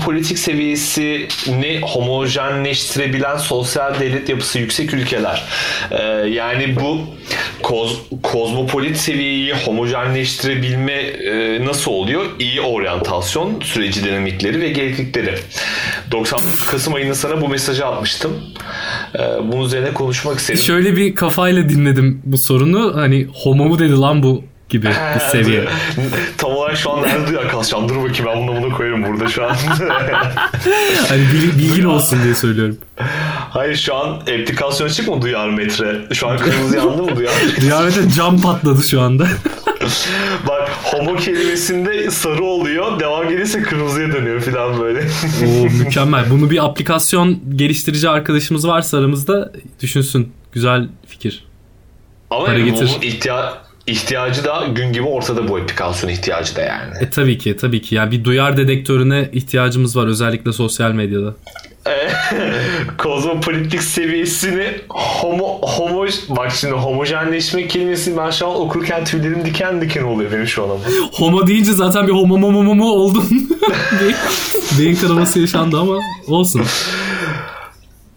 Mükemmel. kozmopolitik seviyesini homojenleştirebilen sosyal devlet yapısı yüksek ülkeler. Ee, yani bu koz, kozmopolit seviyeyi homojenleştirebilme e, nasıl oluyor? İyi oryantasyon süreci dinamikleri ve gereklilikleri. 90 Kasım ayında sana bu mesajı atmıştım. Ee, bunun üzerine konuşmak istedim. Şöyle bir kafayla dinledim bu sorunu. Hani homo mu dedi lan bu gibi bir seviye. Tam olarak şu an nerede duyar kalacağım? Dur bakayım ben bunu bunu koyarım burada şu an. Hani bil- bilgin olsun diye söylüyorum. Hayır şu an aplikasyon açık mı duyar metre? Şu an kırmızı yandı mı duyar? Kıyamete cam patladı şu anda. Bak homo kelimesinde sarı oluyor. Devam gelirse kırmızıya dönüyor falan böyle. Oo, mükemmel. Bunu bir aplikasyon geliştirici arkadaşımız varsa aramızda düşünsün. Güzel fikir. Ama Para yani getir. ihtiya- ihtiyacı da gün gibi ortada bu aplikasyon ihtiyacı da yani. E tabii ki tabii ki. Yani bir duyar dedektörüne ihtiyacımız var özellikle sosyal medyada. Kozmopolitik seviyesini homo, homo bak şimdi homojenleşme kelimesi ben şu an okurken tüylerim diken diken oluyor benim şu an ama. Homo deyince zaten bir homo momo momo oldun. Beyin- kanaması yaşandı ama olsun.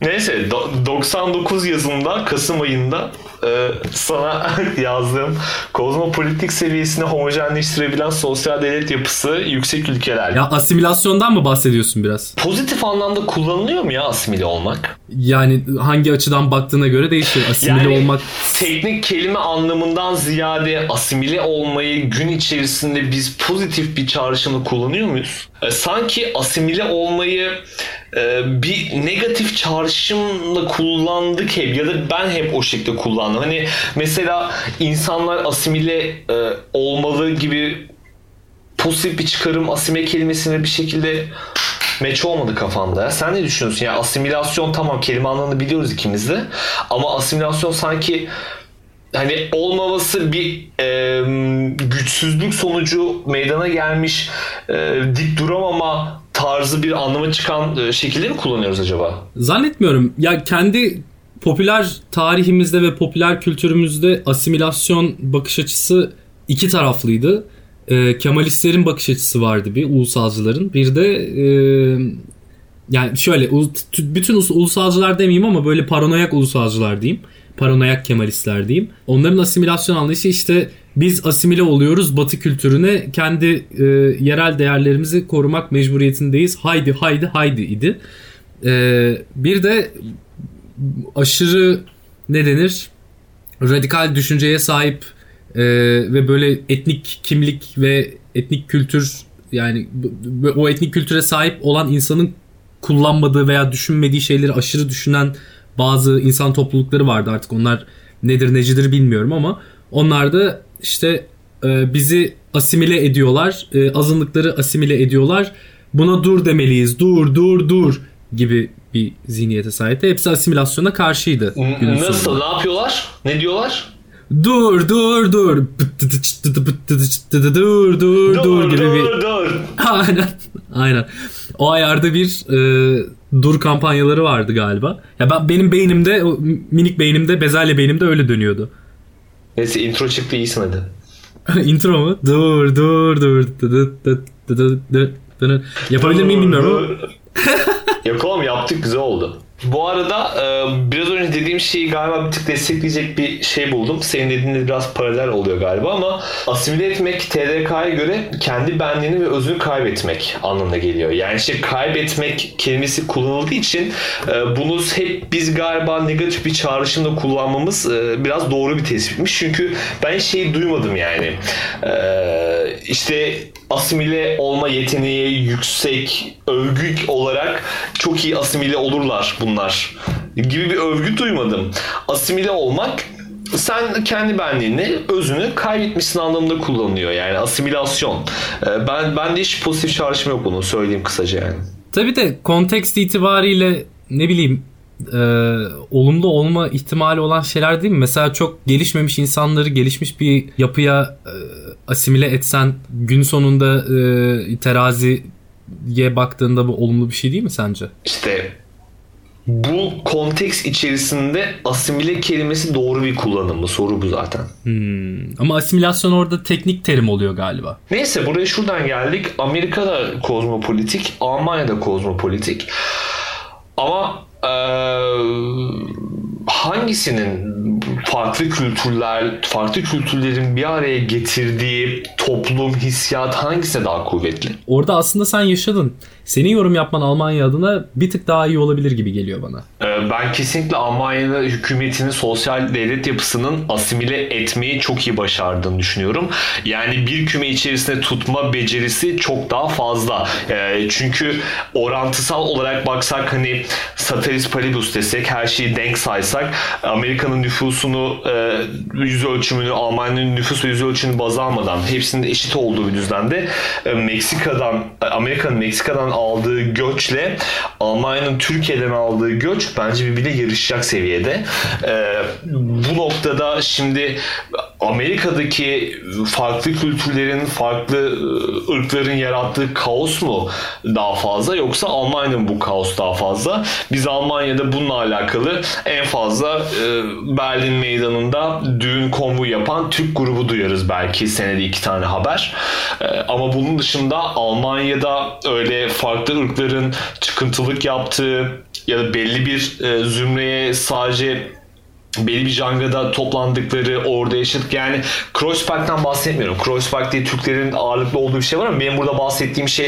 Neyse do- 99 yazımda Kasım ayında e, sana yazdığım kozmopolitik seviyesini homojenleştirebilen sosyal devlet yapısı yüksek ülkeler. Ya asimilasyondan mı bahsediyorsun biraz? Pozitif anlamda kullanılıyor mu ya asimile olmak? Yani hangi açıdan baktığına göre değişir. Asimile Yani olmak teknik kelime anlamından ziyade asimile olmayı gün içerisinde biz pozitif bir çağrışımla kullanıyor muyuz? E, sanki asimile olmayı bir negatif çağrışımla kullandık hep ya da ben hep o şekilde kullandım. Hani mesela insanlar asimile e, olmalı gibi pozitif bir çıkarım asimile kelimesine bir şekilde meç olmadı kafamda. Sen ne düşünüyorsun? Ya asimilasyon tamam kelime anlamını biliyoruz ikimiz de. Ama asimilasyon sanki hani olmaması bir e, güçsüzlük sonucu meydana gelmiş e, dik duramama tarzı bir anlama çıkan e, şekilde mi kullanıyoruz acaba? Zannetmiyorum. Ya kendi popüler tarihimizde ve popüler kültürümüzde asimilasyon bakış açısı iki taraflıydı. Ee, Kemalistlerin bakış açısı vardı bir ulusalcıların. Bir de e, yani şöyle bütün us- ulusalcılar demeyeyim ama böyle paranoyak ulusalcılar diyeyim. Paranoyak Kemalistler diyeyim. Onların asimilasyon anlayışı işte biz asimile oluyoruz batı kültürüne kendi e, yerel değerlerimizi korumak mecburiyetindeyiz. Haydi haydi haydi idi. Ee, bir de aşırı ne denir radikal düşünceye sahip e, ve böyle etnik kimlik ve etnik kültür yani o etnik kültüre sahip olan insanın kullanmadığı veya düşünmediği şeyleri aşırı düşünen bazı insan toplulukları vardı artık onlar nedir necidir bilmiyorum ama onlar da işte e, bizi asimile ediyorlar e, azınlıkları asimile ediyorlar buna dur demeliyiz dur dur dur gibi bir zihniyete sahipti. Hepsi asimilasyona karşıydı. Nasıl? sonunda. Ne yapıyorlar? Ne diyorlar? Dur dur dur. Dur dur dur gibi bir dur, dur. Aynen. Aynen. O ayarda bir e, dur kampanyaları vardı galiba. Ya ben benim beynimde minik beynimde bezelye beynimde öyle dönüyordu. Neyse intro çıktı iyisin hadi. Intro mu? Dur dur dur. Dı dı dı dı dı dı dı. Yapabilir miyim bilmiyorum ama. Yok oğlum yaptık güzel oldu. Bu arada e, biraz önce dediğim şeyi galiba bir tık destekleyecek bir şey buldum. Senin dediğinle biraz paralel oluyor galiba ama asimile etmek TDK'ya göre kendi benliğini ve özünü kaybetmek anlamına geliyor. Yani işte kaybetmek kelimesi kullanıldığı için e, bunu hep biz galiba negatif bir çağrışımla kullanmamız e, biraz doğru bir tespitmiş. Çünkü ben şeyi duymadım yani. İşte asimile olma yeteneği yüksek, övgü olarak çok iyi asimile olurlar bunlar gibi bir övgü duymadım. Asimile olmak sen kendi benliğini, özünü kaybetmişsin anlamında kullanılıyor yani asimilasyon. Ee, Ben ben de hiç pozitif çağrışım yok bunu söyleyeyim kısaca yani. Tabii de kontekst itibariyle ne bileyim e, olumlu olma ihtimali olan şeyler değil mi? Mesela çok gelişmemiş insanları gelişmiş bir yapıya e, asimile etsen gün sonunda e, teraziye baktığında bu olumlu bir şey değil mi sence? İşte bu konteks içerisinde asimile kelimesi doğru bir kullanımı soru bu zaten. Hmm. Ama asimilasyon orada teknik terim oluyor galiba. Neyse buraya şuradan geldik. Amerika'da kozmopolitik, Almanya'da kozmopolitik. Ama hangisinin farklı kültürler, farklı kültürlerin bir araya getirdiği toplum, hissiyat hangisi daha kuvvetli? Orada aslında sen yaşadın. Senin yorum yapman Almanya adına bir tık daha iyi olabilir gibi geliyor bana. Ee, ben kesinlikle Almanya'da hükümetinin sosyal devlet yapısının asimile etmeyi çok iyi başardığını düşünüyorum. Yani bir küme içerisinde tutma becerisi çok daha fazla. Ee, çünkü orantısal olarak baksak hani Sataris Paribus desek her şeyi denk saysak Amerika'nın nüfusunu e, yüz ölçümünü Almanya'nın nüfus ve yüz ölçümünü baz almadan hepsinin eşit olduğu bir düzlemde e, Meksika'dan Amerika'nın Meksika'dan aldığı göçle Almanya'nın Türkiye'den aldığı göç bence birbirine yarışacak seviyede. Ee, bu noktada şimdi Amerika'daki farklı kültürlerin, farklı ıı, ırkların yarattığı kaos mu daha fazla yoksa Almanya'nın bu kaos daha fazla? Biz Almanya'da bununla alakalı en fazla e, Berlin meydanında düğün konvoy yapan Türk grubu duyarız belki senede iki tane haber. E, ama bunun dışında Almanya'da öyle farklı ırkların çıkıntılık yaptığı ya da belli bir e, zümreye sadece belli bir jangada toplandıkları, orada yaşadık. Yani Kreuzberg'den bahsetmiyorum. Kreuzberg diye Türklerin ağırlıklı olduğu bir şey var ama benim burada bahsettiğim şey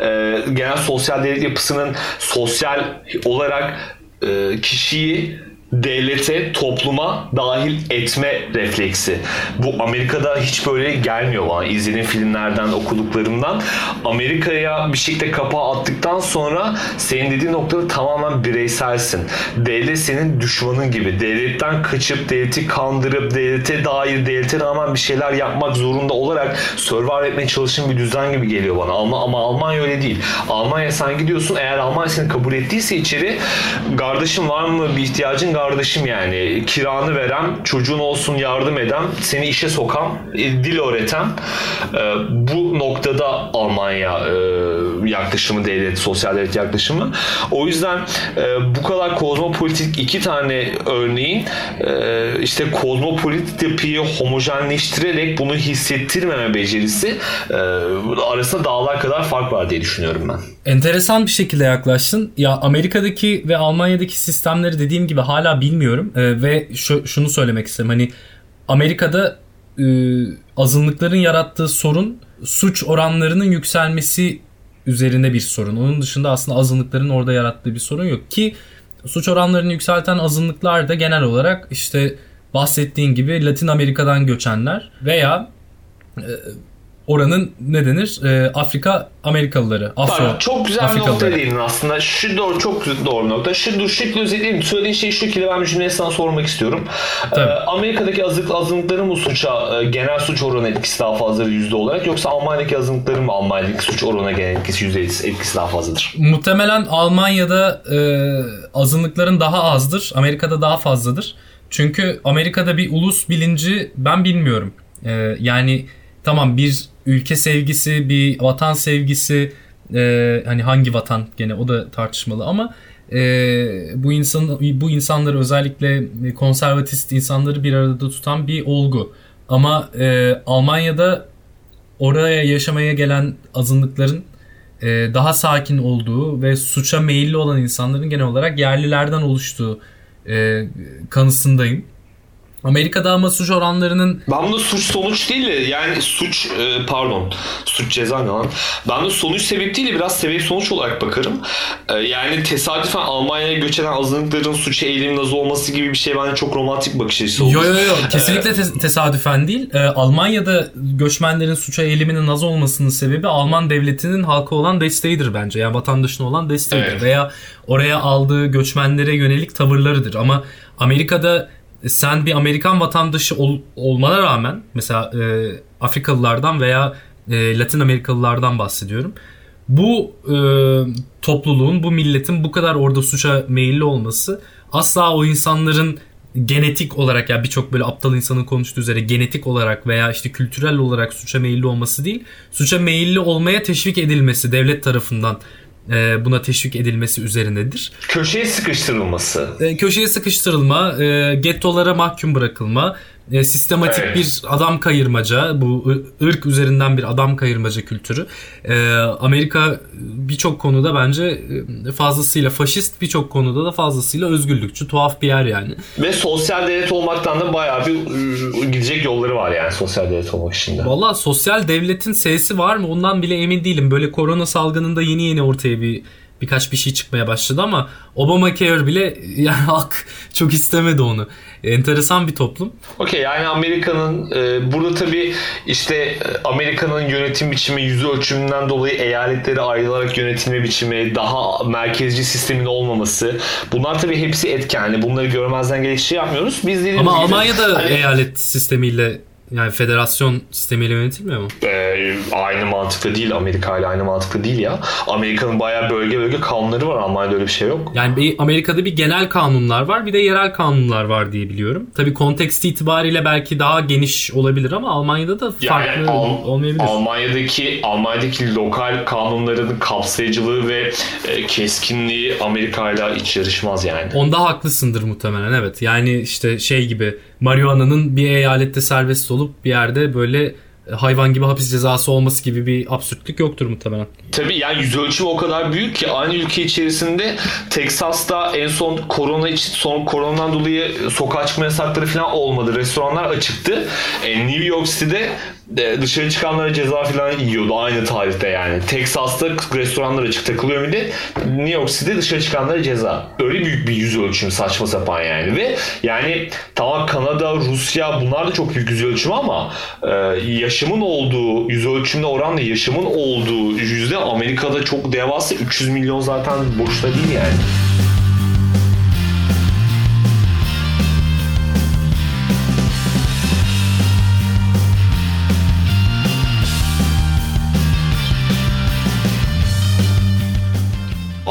e, genel sosyal devlet yapısının sosyal olarak e, kişiyi devlete, topluma dahil etme refleksi. Bu Amerika'da hiç böyle gelmiyor bana. İzlediğim filmlerden, okuduklarımdan. Amerika'ya bir şekilde kapağı attıktan sonra senin dediğin noktada tamamen bireyselsin. Devlet senin düşmanın gibi. Devletten kaçıp, devleti kandırıp, devlete dair, devlete rağmen bir şeyler yapmak zorunda olarak survive etmeye çalışan bir düzen gibi geliyor bana. Ama, ama Almanya öyle değil. Almanya sen gidiyorsun eğer Almanya seni kabul ettiyse içeri kardeşim var mı bir ihtiyacın kardeşim yani kiranı veren, çocuğun olsun yardım eden, seni işe sokan, e, dil öğreten e, bu noktada Almanya e, yaklaşımı devlet, sosyal devlet yaklaşımı. O yüzden bu kadar kozmopolitik iki tane örneğin işte kozmopolitik yapıyı homojenleştirerek bunu hissettirmeme becerisi arasında dağlar kadar fark var diye düşünüyorum ben. Enteresan bir şekilde yaklaştın. Ya Amerika'daki ve Almanya'daki sistemleri dediğim gibi hala hala bilmiyorum e, ve şu, şunu söylemek isterim hani Amerika'da e, azınlıkların yarattığı sorun suç oranlarının yükselmesi üzerine bir sorun. Onun dışında aslında azınlıkların orada yarattığı bir sorun yok ki suç oranlarını yükselten azınlıklar da genel olarak işte bahsettiğin gibi Latin Amerika'dan göçenler veya e, oranın ne denir? E, Afrika Amerikalıları. Afro Bak, çok güzel Afrikalıları. nokta değindin aslında. Şu doğru çok doğru nokta. Şu dur şekli özetleyeyim. Söylediğin şey şu ki ben bir cümleyi sana sormak istiyorum. Ee, Amerika'daki azınlık, azınlıkların mı suça e, genel suç oranı etkisi daha fazladır yüzde olarak yoksa Almanya'daki azınlıkların mı Almanya'daki suç oranı genel etkisi yüzde etkisi daha fazladır? Muhtemelen Almanya'da e, azınlıkların daha azdır. Amerika'da daha fazladır. Çünkü Amerika'da bir ulus bilinci ben bilmiyorum. E, yani tamam bir ülke sevgisi, bir vatan sevgisi e, hani hangi vatan gene o da tartışmalı ama e, bu insan bu insanları özellikle konservatist insanları bir arada tutan bir olgu. Ama e, Almanya'da oraya yaşamaya gelen azınlıkların e, daha sakin olduğu ve suça meyilli olan insanların genel olarak yerlilerden oluştuğu e, kanısındayım. Amerika'da ama suç oranlarının... Ben bunu suç sonuç değil de yani suç e, pardon suç ceza ne lan? Ben de sonuç sebep değil de biraz sebep sonuç olarak bakarım. E, yani tesadüfen Almanya'ya göç eden azınlıkların suç eğilimin az olması gibi bir şey bence çok romantik bakış açısı olur. Yo yo yo kesinlikle te- tesadüfen değil. E, Almanya'da göçmenlerin suça eğiliminin az olmasının sebebi Alman devletinin halka olan desteğidir bence. Yani vatandaşına olan desteğidir. Evet. Veya oraya aldığı göçmenlere yönelik tavırlarıdır. Ama Amerika'da sen bir Amerikan vatandaşı ol, olmana rağmen mesela e, Afrikalılardan veya e, Latin Amerikalılardan bahsediyorum. bu e, topluluğun, bu milletin bu kadar orada suça meyilli olması asla o insanların genetik olarak ya yani birçok böyle aptal insanın konuştuğu üzere genetik olarak veya işte kültürel olarak suça meyilli olması değil, suça meyilli olmaya teşvik edilmesi devlet tarafından e, buna teşvik edilmesi üzerinedir. Köşeye sıkıştırılması. E, köşeye sıkıştırılma, e, gettolara mahkum bırakılma, e, sistematik evet. bir adam kayırmaca, bu ırk üzerinden bir adam kayırmaca kültürü. E, Amerika birçok konuda bence e, fazlasıyla faşist, birçok konuda da fazlasıyla özgürlükçü, tuhaf bir yer yani. Ve sosyal devlet olmaktan da bayağı bir gidecek yolları var yani sosyal devlet olmak için de. Valla sosyal devletin sesi var mı ondan bile emin değilim. Böyle korona salgınında yeni yeni ortaya bir birkaç bir şey çıkmaya başladı ama Obamacare bile yani halk çok istemedi onu. Enteresan bir toplum. Okey yani Amerika'nın e, burada tabii işte e, Amerika'nın yönetim biçimi yüz ölçümünden dolayı eyaletleri ayrılarak yönetilme biçimi, daha merkezci sistemin olmaması bunlar tabii hepsi etken. Yani bunları görmezden şey yapmıyoruz. Biz Ama gibi, Almanya'da hani, eyalet sistemiyle yani federasyon sistemiyle yönetilmiyor mu? Ee, aynı mantıkta değil. Amerika ile aynı mantıkta değil ya. Amerika'nın bayağı bölge bölge kanunları var. Almanya'da öyle bir şey yok. Yani bir, Amerika'da bir genel kanunlar var. Bir de yerel kanunlar var diye biliyorum. Tabii kontekst itibariyle belki daha geniş olabilir ama Almanya'da da farklı yani, Al- olmayabilir. Almanya'daki Almanya'daki lokal kanunların kapsayıcılığı ve e, keskinliği Amerika ile iç yarışmaz yani. Onda haklısındır muhtemelen evet. Yani işte şey gibi marihuana'nın bir eyalette serbest olup bir yerde böyle hayvan gibi hapis cezası olması gibi bir absürtlük yoktur muhtemelen. Tabii yani yüz ölçümü o kadar büyük ki aynı ülke içerisinde Texas'ta en son korona için son koronadan dolayı sokağa çıkma yasakları falan olmadı. Restoranlar açıktı. E, New York City'de dışarı çıkanlara ceza falan yiyordu aynı tarihte yani. Texas'ta restoranlar açık takılıyor millet. New York City'de dışarı çıkanlara ceza. Öyle büyük bir yüz ölçümü saçma sapan yani. Ve yani tamam Kanada, Rusya bunlar da çok büyük yüz ölçümü ama e, yaşamın olduğu yüz ölçümde oranla yaşamın olduğu yüzde Amerika'da çok devasa 300 milyon zaten boşta değil yani.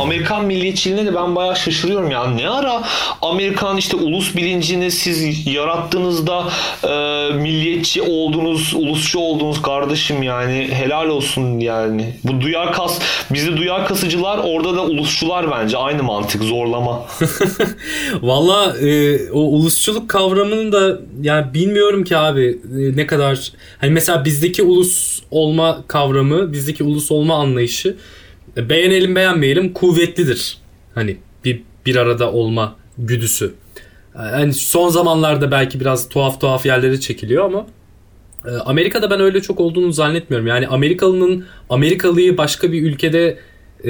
Amerikan milliyetçiliğine de ben bayağı şaşırıyorum ya. Ne ara Amerikan işte ulus bilincini siz yarattığınızda e, milliyetçi oldunuz, ulusçu oldunuz kardeşim yani helal olsun yani. Bu duyar kas, bizde duyar kasıcılar orada da ulusçular bence aynı mantık zorlama. Valla e, o ulusçuluk kavramını da yani bilmiyorum ki abi e, ne kadar hani mesela bizdeki ulus olma kavramı, bizdeki ulus olma anlayışı beğenelim beğenmeyelim kuvvetlidir. Hani bir, bir arada olma güdüsü. Yani son zamanlarda belki biraz tuhaf tuhaf yerlere çekiliyor ama e, Amerika'da ben öyle çok olduğunu zannetmiyorum. Yani Amerikalının Amerikalıyı başka bir ülkede e,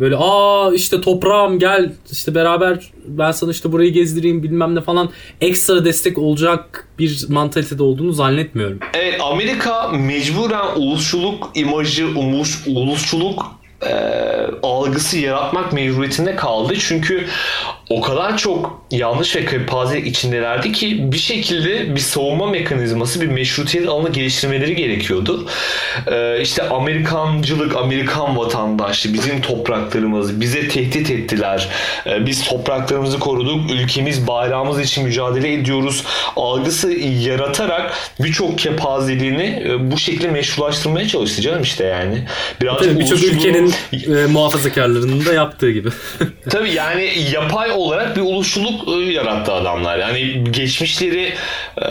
böyle aa işte toprağım gel işte beraber ben sana işte burayı gezdireyim bilmem ne falan ekstra destek olacak bir mantalitede olduğunu zannetmiyorum. Evet Amerika mecburen ulusçuluk imajı, umuz, ulusçuluk e, algısı yaratmak mecburiyetinde kaldı. Çünkü o kadar çok yanlış ve kepazelik içindelerdi ki bir şekilde bir savunma mekanizması, bir meşrutiyet alanı geliştirmeleri gerekiyordu. Ee, işte Amerikancılık, Amerikan vatandaşlığı, bizim topraklarımız, bize tehdit ettiler. Ee, biz topraklarımızı koruduk, ülkemiz, bayrağımız için mücadele ediyoruz algısı yaratarak birçok kepazeliğini e, bu şekilde meşrulaştırmaya çalıştı canım işte yani. Birazcık birçok ülkenin e, muhafazakarlarının da yaptığı gibi. Tabii yani yapay olarak bir ulusçuluk e, yarattı adamlar. Yani geçmişleri e,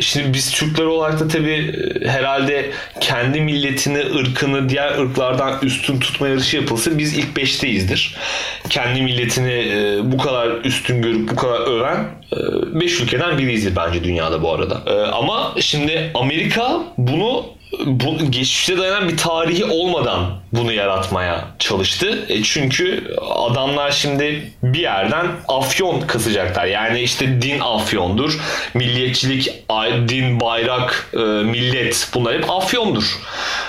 şimdi biz Türkler olarak da tabii e, herhalde kendi milletini, ırkını diğer ırklardan üstün tutma yarışı yapılsa biz ilk beşteyizdir. Kendi milletini bu kadar üstün görüp bu kadar öven beş ülkeden biriyizdir bence dünyada bu arada. Ama şimdi Amerika bunu bu geçmişte dayanan bir tarihi olmadan bunu yaratmaya çalıştı. E çünkü adamlar şimdi bir yerden afyon kısacaklar. Yani işte din afyondur. Milliyetçilik, din, bayrak, e, millet bunlar hep afyondur.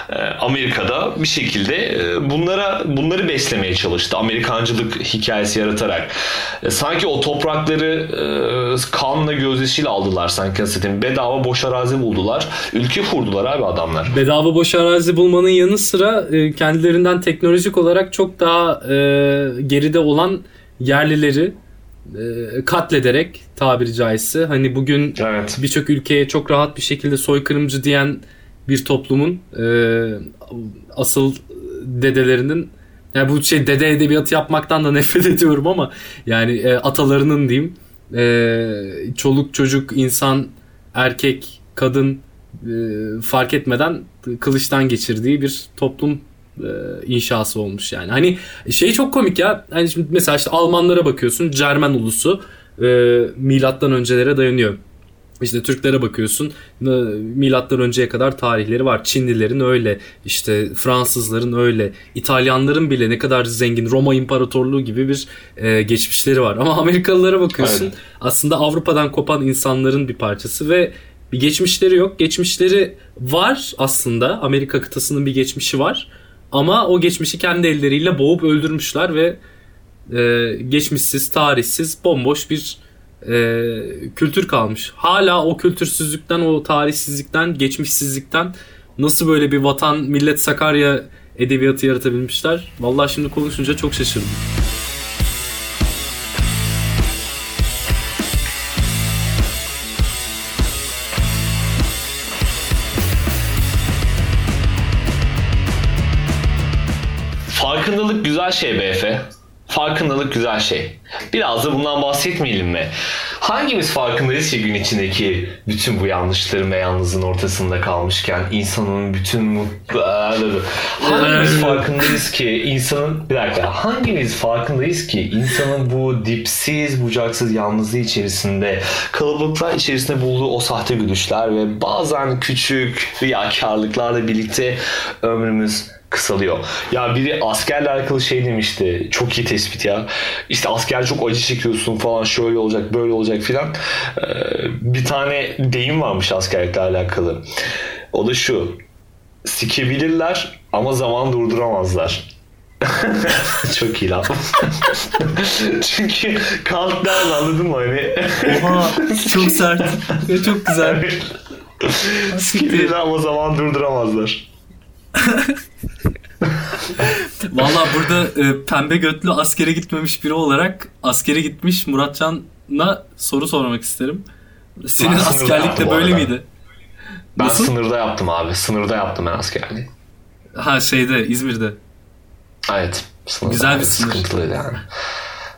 E, Amerika'da bir şekilde e, bunlara bunları beslemeye çalıştı. Amerikancılık hikayesi yaratarak. Sanki o toprakları kanla gözyaşıyla aldılar sanki nasıl Bedava boş arazi buldular. Ülke kurdular abi adamlar. Bedava boş arazi bulmanın yanı sıra kendilerinden teknolojik olarak çok daha e, geride olan yerlileri e, katlederek tabiri caizse hani bugün Evet. birçok ülkeye çok rahat bir şekilde soykırımcı diyen bir toplumun e, asıl dedelerinin yani bu şey dede edebiyatı yapmaktan da nefret ediyorum ama yani e, atalarının diyeyim e, çoluk çocuk insan erkek kadın e, fark etmeden kılıçtan geçirdiği bir toplum inşası olmuş yani. Hani şey çok komik ya. Hani şimdi mesela işte Almanlara bakıyorsun. Cermen ulusu e, milattan öncelere dayanıyor. İşte Türklere bakıyorsun e, milattan önceye kadar tarihleri var. Çinlilerin öyle, işte Fransızların öyle, İtalyanların bile ne kadar zengin Roma İmparatorluğu gibi bir e, geçmişleri var. Ama Amerikalılara bakıyorsun Evet. aslında Avrupa'dan kopan insanların bir parçası ve bir geçmişleri yok. Geçmişleri var aslında. Amerika kıtasının bir geçmişi var. Ama o geçmişi kendi elleriyle boğup öldürmüşler ve e, geçmişsiz, tarihsiz, bomboş bir e, kültür kalmış. Hala o kültürsüzlükten, o tarihsizlikten, geçmişsizlikten nasıl böyle bir vatan, millet Sakarya edebiyatı yaratabilmişler? Vallahi şimdi konuşunca çok şaşırdım. Farkındalık güzel şey Efe. Farkındalık güzel şey. Biraz da bundan bahsetmeyelim mi? Hangimiz farkındayız ki gün içindeki bütün bu yanlışların ve yalnızlığın ortasında kalmışken insanın bütün mutlu... Hangimiz farkındayız ki insanın... Bir dakika. Hangimiz farkındayız ki insanın bu dipsiz, bucaksız yalnızlığı içerisinde kalabalıklar içerisinde bulduğu o sahte gülüşler ve bazen küçük riyakarlıklarla birlikte ömrümüz kısalıyor. Ya biri askerle alakalı şey demişti. Çok iyi tespit ya. İşte asker çok acı çekiyorsun falan şöyle olacak böyle olacak filan. Ee, bir tane deyim varmış askerlikle alakalı. O da şu. Sikebilirler ama zaman durduramazlar. çok iyi laf. Çünkü countdown anladın mı hani? Oha çok sert ve çok güzel. Sikebilirler ama zaman durduramazlar. Valla burada e, pembe götlü askere gitmemiş biri olarak askere gitmiş Muratcan'a soru sormak isterim. Senin Ben askerlikte böyle miydi? Ben Nasıl? sınırda yaptım abi. Sınırda yaptım ben askerliği. Ha şeyde İzmir'de. Evet. Sınırda Güzel bir sınır. Sıkıntılıydı yani.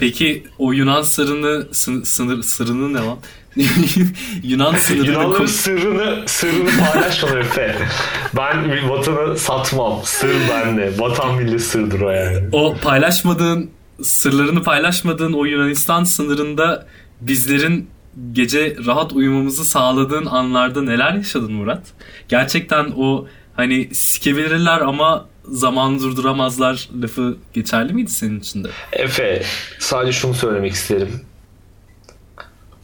Peki o Yunan sırrını sın- sınır sırrını ne lan? Yunan sınırını Yunanların sırrını sırrını paylaşma Efe. Ben vatanı satmam. Sır bende. Vatan milli sırdır o yani. o paylaşmadığın sırlarını paylaşmadığın o Yunanistan sınırında bizlerin gece rahat uyumamızı sağladığın anlarda neler yaşadın Murat? Gerçekten o hani sikebilirler ama zamanı durduramazlar lafı geçerli miydi senin için de? Efe sadece şunu söylemek isterim.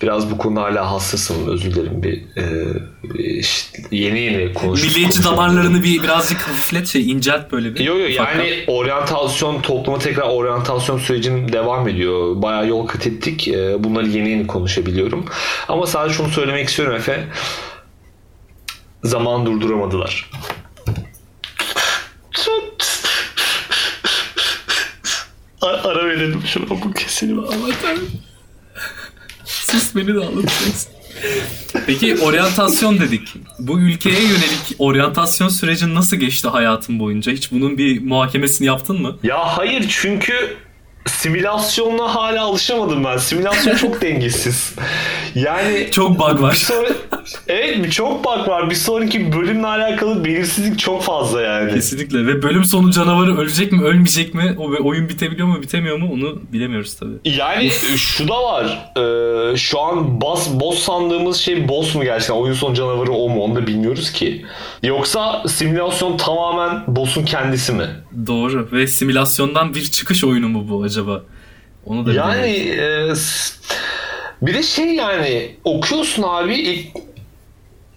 Biraz bu konuda hala hassasım özür dilerim bir e, işte yeni yeni konuş. Milliyetçi konuşuyorum. damarlarını bir birazcık hafiflet şey incelt böyle bir. Yo yo ufaktan. yani oryantasyon topluma tekrar oryantasyon sürecinin devam ediyor. Bayağı yol kat ettik. Ee, Bunları yeni yeni konuşabiliyorum. Ama sadece şunu söylemek istiyorum Efe. Zaman durduramadılar. Ara, verelim şuna bu keselim. Allah'ım. Sus beni de anlatacaksın. Peki oryantasyon dedik. Bu ülkeye yönelik oryantasyon sürecin nasıl geçti hayatın boyunca? Hiç bunun bir muhakemesini yaptın mı? Ya hayır çünkü simülasyonla hala alışamadım ben. Simülasyon çok dengesiz. Yani çok bug var. Sonra, evet çok bug var. Bir sonraki bölümle alakalı belirsizlik çok fazla yani. Kesinlikle ve bölüm sonu canavarı ölecek mi ölmeyecek mi o oyun bitebiliyor mu bitemiyor mu onu bilemiyoruz tabii. Yani şu da var. Ee, şu an boss, boss sandığımız şey boss mu gerçekten? Oyun sonu canavarı o mu? Onu da bilmiyoruz ki. Yoksa simülasyon tamamen boss'un kendisi mi? Doğru ve simülasyondan bir çıkış oyunu mu bu acaba? Onu da Yani e, bir de şey yani okuyorsun abi ilk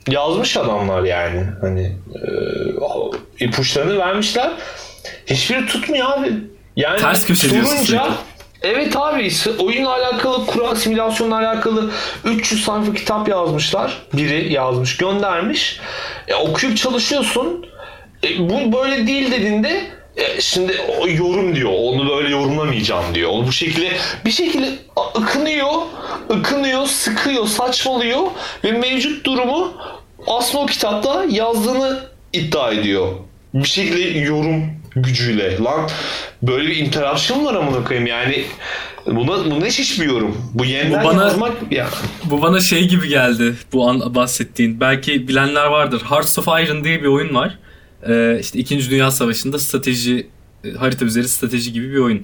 yazmış adamlar yani hani e, ipuçlarını vermişler. Hiçbiri tutmuyor abi. Yani Ters köşe sorunca Evet abi oyunla alakalı kural simülasyonla alakalı 300 sayfa kitap yazmışlar. Biri yazmış göndermiş. E, okuyup çalışıyorsun. E, bu böyle değil dediğinde e, şimdi o yorum diyor. Onu böyle yorumlamayacağım diyor. Onu bu şekilde bir şekilde ıkınıyor, ıkınıyor, sıkıyor, saçmalıyor ve mevcut durumu aslında o kitapta yazdığını iddia ediyor. Bir şekilde yorum gücüyle. Lan böyle bir interaction var amına koyayım yani. Buna, bu ne şiş bir yorum. Bu yeniden bu bana, yazmak ya. Bu bana şey gibi geldi. Bu an bahsettiğin. Belki bilenler vardır. Hearts of Iron diye bir oyun var. Ee, işte 2. Dünya Savaşı'nda strateji harita üzeri strateji gibi bir oyun.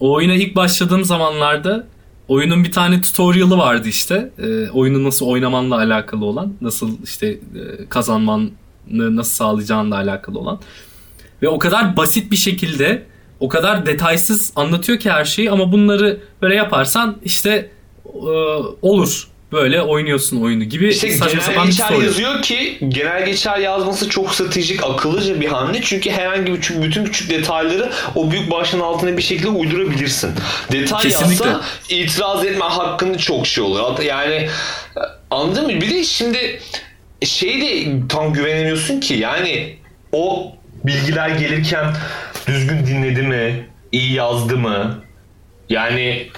O oyuna ilk başladığım zamanlarda oyunun bir tane tutorial'ı vardı işte. E, oyunu nasıl oynamanla alakalı olan, nasıl işte e, kazanmanı nasıl sağlayacağınla alakalı olan. Ve o kadar basit bir şekilde, o kadar detaysız anlatıyor ki her şeyi ama bunları böyle yaparsan işte e, olur böyle oynuyorsun oyunu gibi işte saçma sapan bir soru. yazıyor ki genel geçer yazması çok stratejik akıllıca bir hamle çünkü herhangi bir bütün küçük detayları o büyük başlığın altına bir şekilde uydurabilirsin. Detay Kesinlikle. yazsa itiraz etme hakkında çok şey olur. Yani anladın mı? Bir de şimdi şey de tam güvenemiyorsun ki yani o bilgiler gelirken düzgün dinledi mi? iyi yazdı mı? Yani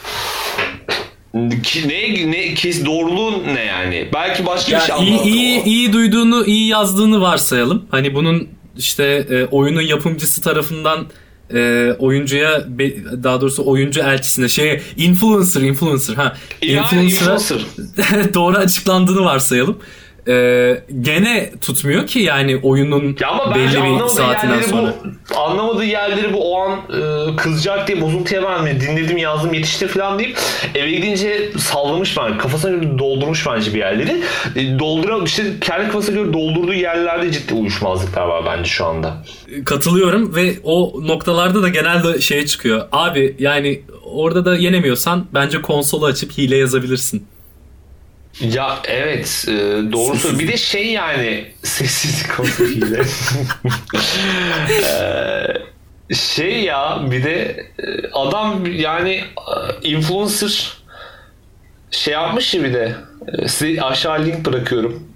ne ne kes doğruluğu ne yani? Belki başka ya bir şey iyi, iyi, iyi duyduğunu, iyi yazdığını varsayalım. Hani bunun işte e, oyunun yapımcısı tarafından e, oyuncuya daha doğrusu oyuncu elçisine şey influencer influencer ha influencer'a doğru açıklandığını varsayalım e, gene tutmuyor ki yani oyunun ya ama belli bir saatinden sonra. Bu, anlamadığı yerleri bu o an e, kızacak diye bozuntuya vermiyor. Dinledim yazdım yetişti falan deyip eve gidince sallamış bence. Kafasına göre doldurmuş bence bir yerleri. E, dolduran işte kendi kafasına göre doldurduğu yerlerde ciddi uyuşmazlıklar var bence şu anda. Katılıyorum ve o noktalarda da genelde şey çıkıyor. Abi yani orada da yenemiyorsan bence konsolu açıp hile yazabilirsin. Ya evet e, doğru söylüyorsun. Bir de şey yani sessizlik konusuyla. e, şey ya bir de e, adam yani influencer şey yapmış ya bir de size aşağı link bırakıyorum.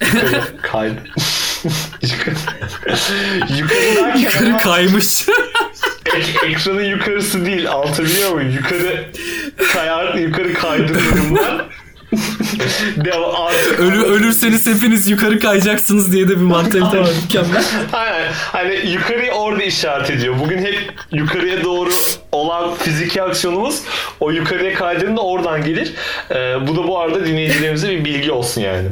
Kaydı. Yukarıdan Yukarı kaymış. Ek, ekranın yukarısı değil altı biliyor musun? Yukarı kayar, yukarı kaydırıyorum Ölü, ölürseniz hepiniz yukarı kayacaksınız diye de bir mantalite var mükemmel. Aynen. Hani yukarıyı orada işaret ediyor. Bugün hep yukarıya doğru olan fiziki aksiyonumuz o yukarıya kaydığında oradan gelir. Ee, bu da bu arada dinleyicilerimize bir bilgi olsun yani.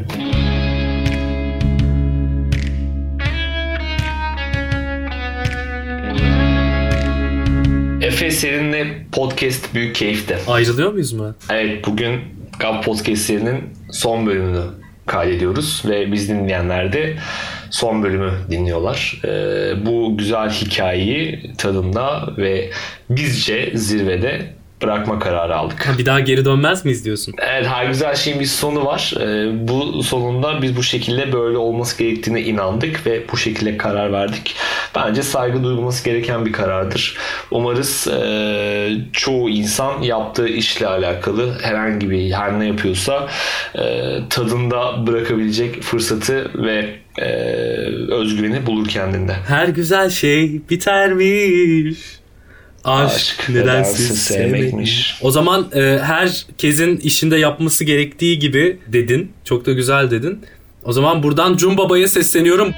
Efe seninle podcast büyük keyifte. Ayrılıyor muyuz mu? Evet bugün Gab Podcast son bölümünü kaydediyoruz ve biz dinleyenler de son bölümü dinliyorlar. Ee, bu güzel hikayeyi tadında ve bizce zirvede bırakma kararı aldık. Bir daha geri dönmez miyiz diyorsun? Evet her güzel şeyin bir sonu var. Ee, bu sonunda biz bu şekilde böyle olması gerektiğine inandık ve bu şekilde karar verdik. Bence saygı duyulması gereken bir karardır. Umarız e, çoğu insan yaptığı işle alakalı herhangi bir her ne yapıyorsa e, tadında bırakabilecek fırsatı ve e, özgüveni bulur kendinde. Her güzel şey bitermiş. Aşk, Aşk nedensiz sevmekmiş. O zaman e, herkesin işinde yapması gerektiği gibi dedin. Çok da güzel dedin. O zaman buradan Cun Baba'ya sesleniyorum.